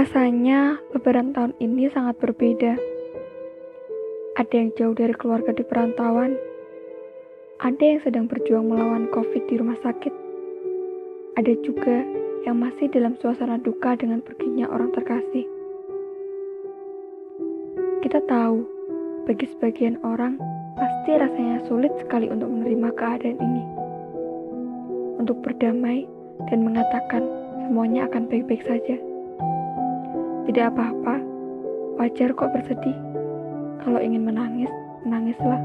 Rasanya lebaran tahun ini sangat berbeda. Ada yang jauh dari keluarga di perantauan. Ada yang sedang berjuang melawan COVID di rumah sakit. Ada juga yang masih dalam suasana duka dengan perginya orang terkasih. Kita tahu, bagi sebagian orang, pasti rasanya sulit sekali untuk menerima keadaan ini. Untuk berdamai dan mengatakan semuanya akan baik-baik saja. Tidak apa-apa, wajar kok bersedih. Kalau ingin menangis, menangislah.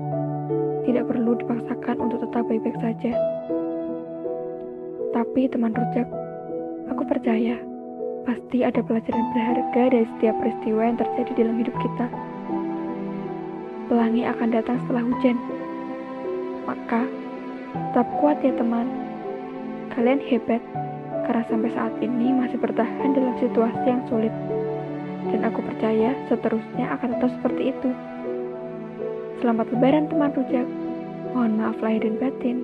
Tidak perlu dipaksakan untuk tetap baik-baik saja. Tapi teman rujak, aku percaya pasti ada pelajaran berharga dari setiap peristiwa yang terjadi dalam hidup kita. Pelangi akan datang setelah hujan. Maka, tetap kuat ya teman. Kalian hebat, karena sampai saat ini masih bertahan dalam situasi yang sulit. Dan aku percaya seterusnya akan tetap seperti itu. Selamat lebaran teman rujak. Mohon maaf lahir dan batin.